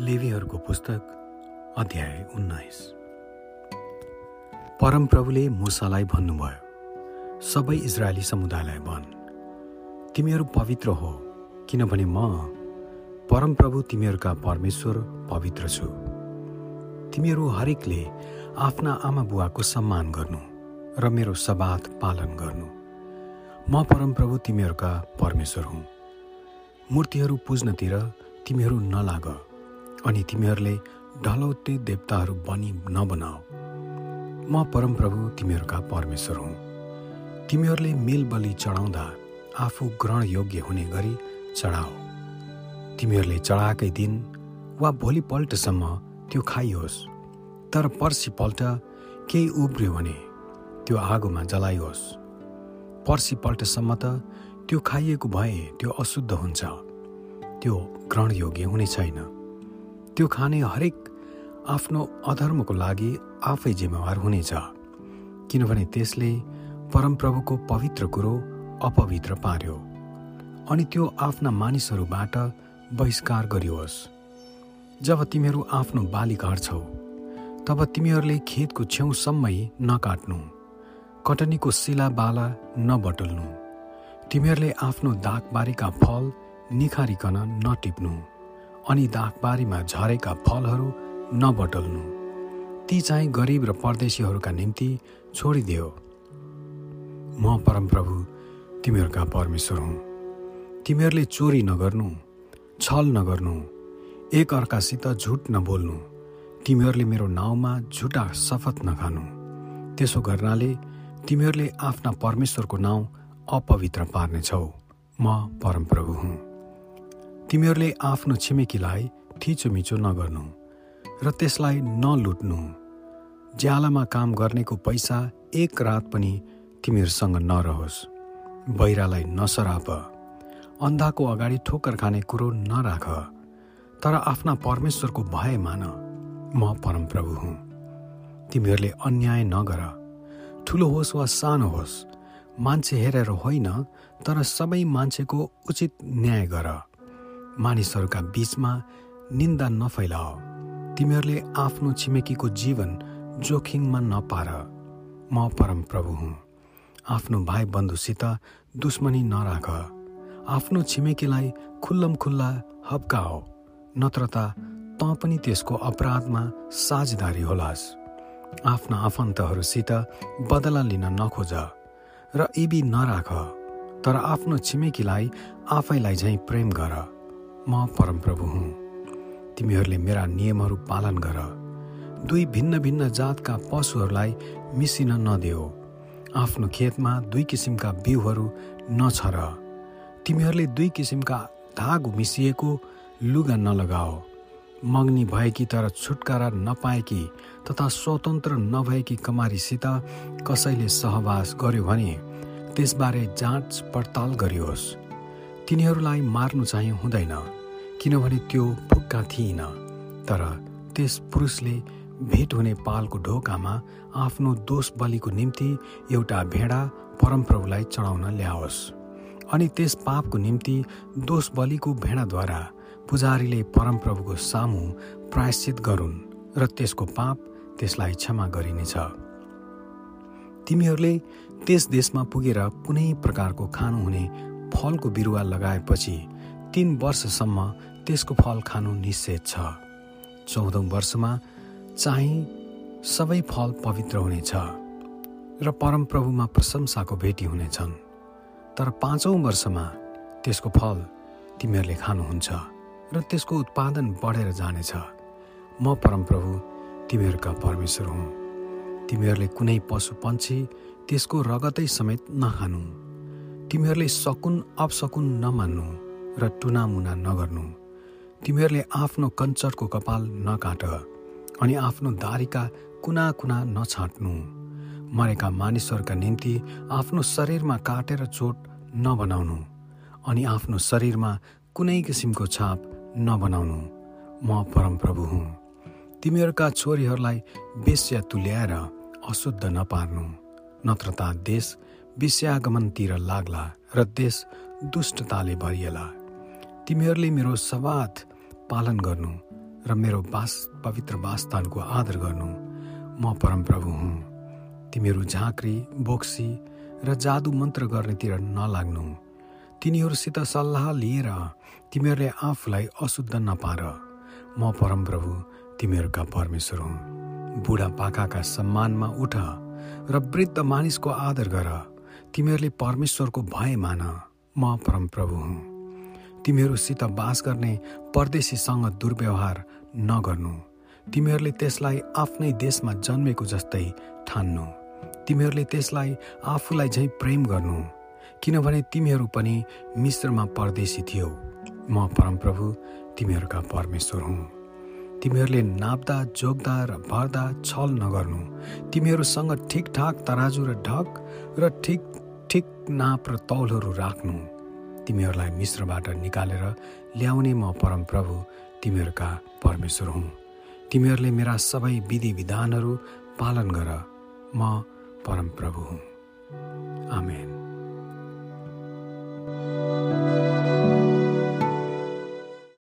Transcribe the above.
लेवीहरूको पुस्तक अध्याय उन्नाइस। परमप्रभुले मुसालाई भन्नुभयो सबै इजरायली समुदायलाई भन् तिमीहरू पवित्र हो किनभने म परमप्रभु तिमीहरूका परमेश्वर पवित्र छु। तिमीहरू हरेकले आफ्ना आमा बुवाको सम्मान गर्नु र मेरो सबात पालन गर्नु। म परमप्रभु तिमीहरूका परमेश्वर हुँ। मूर्तिहरू पुज्नतिर तिमीहरू नलाग। अनि तिमीहरूले ढलौटे देवताहरू बनी नबनाऊ म परमप्रभु तिमीहरूका परमेश्वर हुँ। तिमीहरूले मेल बलि चढाउँदा आफू ग्रहण योग्य हुने गरी चढाओ। तिमीहरूले चढाएकै दिन वा भोलिपल्टसम्म त्यो खाइयोस् तर पर्सिपल्ट केही उब्रियो भने त्यो आगोमा जलाइयोस्। पर्सिपल्टसम्म त त्यो खाइएको भए त्यो अशुद्ध हुन्छ त्यो ग्रहणयोग्य हुने छैन। त्यो खाने हरेक आफ्नो अधर्मको लागि आफै जिम्मेवार हुनेछ। किनभने त्यसले परमप्रभुको पवित्र कुरो अपवित्र पार्यो अनि त्यो आफ्ना मानिसहरूबाट बहिष्कार गरियोस्। जब तिमीहरू आफ्नो बाली काट्छौ तब तिमीहरूले खेतको छेउसम्मै नकाट्नु कटनीको शिला बाला नबटुल्नु तिमीहरूले आफ्नो दागबारीका फल निखारिकन नटिप्नु। अनि दागबारीमा झरेका फलहरू नबटल्नु। ती चाहिँ गरिब र परदेशीहरूका निम्ति छोडिदियो। म परमप्रभु तिमीहरूका परमेश्वर हुँ। तिमीहरूले चोरी नगर्नु छल नगर्नु एक अर्कासित झुट नबोल्नु। तिमीहरूले मेरो नाउँमा झुटा शपथ नखानु। त्यसो गर्नाले तिमीहरूले आफ्ना परमेश्वरको नाउँ अपवित्र पार्नेछौ। म परमप्रभु हुँ। तिमीहरूले आफ्नो छिमेकीलाई थिचोमिचो नगर्नु र त्यसलाई नलुट्नु। ज्यालामा काम गर्नेको पैसा एक रात पनि तिमीहरूसँग नरहोस्। बहिरालाई नसराप। अन्धाको अगाडि ठोक्कर खाने कुरो नराख। तर आफ्ना परमेश्वरको भय मान। म परमप्रभु हुँ। तिमीहरूले अन्याय नगर। ठुलो होस् वा सानो होस् मान्छे हेरेर होइन तर सबै मान्छेको उचित न्याय गर। मानिसहरूका बीचमा निन्दा नफैलाओ। तिमीहरूले आफ्नो छिमेकीको जीवन जोखिममा नपार। म परम प्रभु हुँ। आफ्नो भाइ बन्धुसित दुश्मनी नराख। आफ्नो छिमेकीलाई खुल्लम खुल्ला हप्काओ। नत्र त तँ पनि त्यसको अपराधमा साझेदारी होलास्। आफ्ना आफन्तहरूसित बदला लिन नखोज र इबी नराख। तर आफ्नो छिमेकीलाई आफैलाई झैँ प्रेम गर। म परमप्रभु हुँ। तिमीहरूले मेरा नियमहरू पालन गर। दुई भिन्न भिन्न जातका पशुहरूलाई मिसिन नदेऊ। आफ्नो खेतमा दुई किसिमका बिउहरू नछर। तिमीहरूले दुई किसिमका धागो मिसिएको लुगा नलगाओ मग्नी भएकी तर छुटकारा नपाएकी तथा स्वतन्त्र नभएकी कमारीसित कसैले सहवास गर्यो भने त्यसबारे जाँच पडताल गरियोस्। तिनीहरूलाई मार्नु चाहिँ हुँदैन। किनभने त्यो फुक्का थिइन तर त्यस पुरुषले भेट हुने पालको ढोकामा आफ्नो दोष बलिको निम्ति एउटा भेडा परमप्रभुलाई चढाउन ल्याओस् अनि त्यस पापको निम्ति दोष बलिको भेडाद्वारा पुजारीले परमप्रभुको सामु प्रायश्चित गरून् र त्यसको पाप त्यसलाई क्षमा गरिनेछ। तिमीहरूले त्यस देशमा पुगेर कुनै प्रकारको खानु हुने फलको बिरुवा लगाएपछि तिन वर्षसम्म त्यसको फल खानु निषेध छ। चौधौँ वर्षमा चाहिँ सबै फल पवित्र हुनेछ र परमप्रभुमा प्रशंसाको भेटी हुनेछन्। तर पाँचौँ वर्षमा त्यसको फल तिमीहरूले खानुहुन्छ र त्यसको उत्पादन बढेर जानेछ। म परमप्रभु तिमीहरूका परमेश्वर हुँ। तिमीहरूले कुनै पशु पन्छी त्यसको रगतै समेत नखानु। तिमीहरूले सकुन अपसकुन नमान्नु र टुनामुना नगर्नु। तिमीहरूले आफ्नो कञ्चरको कपाल नकाट अनि आफ्नो दारीका कुना कुना नछाट्नु। मरेका मानिसहरूका निम्ति आफ्नो शरीरमा काटेर चोट नबनाउनु अनि आफ्नो शरीरमा कुनै किसिमको छाप नबनाउनु। म परमप्रभु हुँ। तिमीहरूका छोरीहरूलाई बेस्या तुल्याएर अशुद्ध नपार्नु। नत्र त देश विषयागमनतिर लाग्ला र देश दुष्टताले भरिएला। तिमीहरूले मेरो सवाद पालन गर्नु र मेरो बास पवित्र वासस्थानको आदर गर्नु म परमप्रभु हुँ। तिमीहरू झाँक्री बोक्सी र जादु मन्त्र गर्नेतिर नलाग्नु। तिनीहरूसित सल्लाह लिएर तिमीहरूले आफूलाई अशुद्ध नपार। म परमप्रभु तिमीहरूका परमेश्वर हुँ। बुढापाकाका सम्मानमा उठ र वृद्ध मानिसको आदर गर। तिमीहरूले परमेश्वरको भय मान। म परमप्रभु हुँ। तिमीहरूसित बास गर्ने परदेशीसँग दुर्व्यवहार नगर्नु। तिमीहरूले त्यसलाई आफ्नै देशमा जन्मेको जस्तै ठान्नु। तिमीहरूले त्यसलाई आफूलाई झैँ प्रेम गर्नु। किनभने तिमीहरू पनि मिश्रमा परदेशी थियौ। म परमप्रभु तिमीहरूका परमेश्वर हुँ। तिमीहरूले नाप्दा जोग्दा र भर्दा छल नगर्नु। तिमीहरूसँग ठिकठाक तराजु र ढक र ठिक ठिक नाप र तौलहरू राख्नु। तिमीहरूलाई मिश्रबाट निकालेर ल्याउने म परमप्रभु तिमीहरूका परमेश्वर हुँ। तिमीहरूले मेरा सबै विधि विधानहरू पालन गर म परमप्रभु हुँ। आमेन।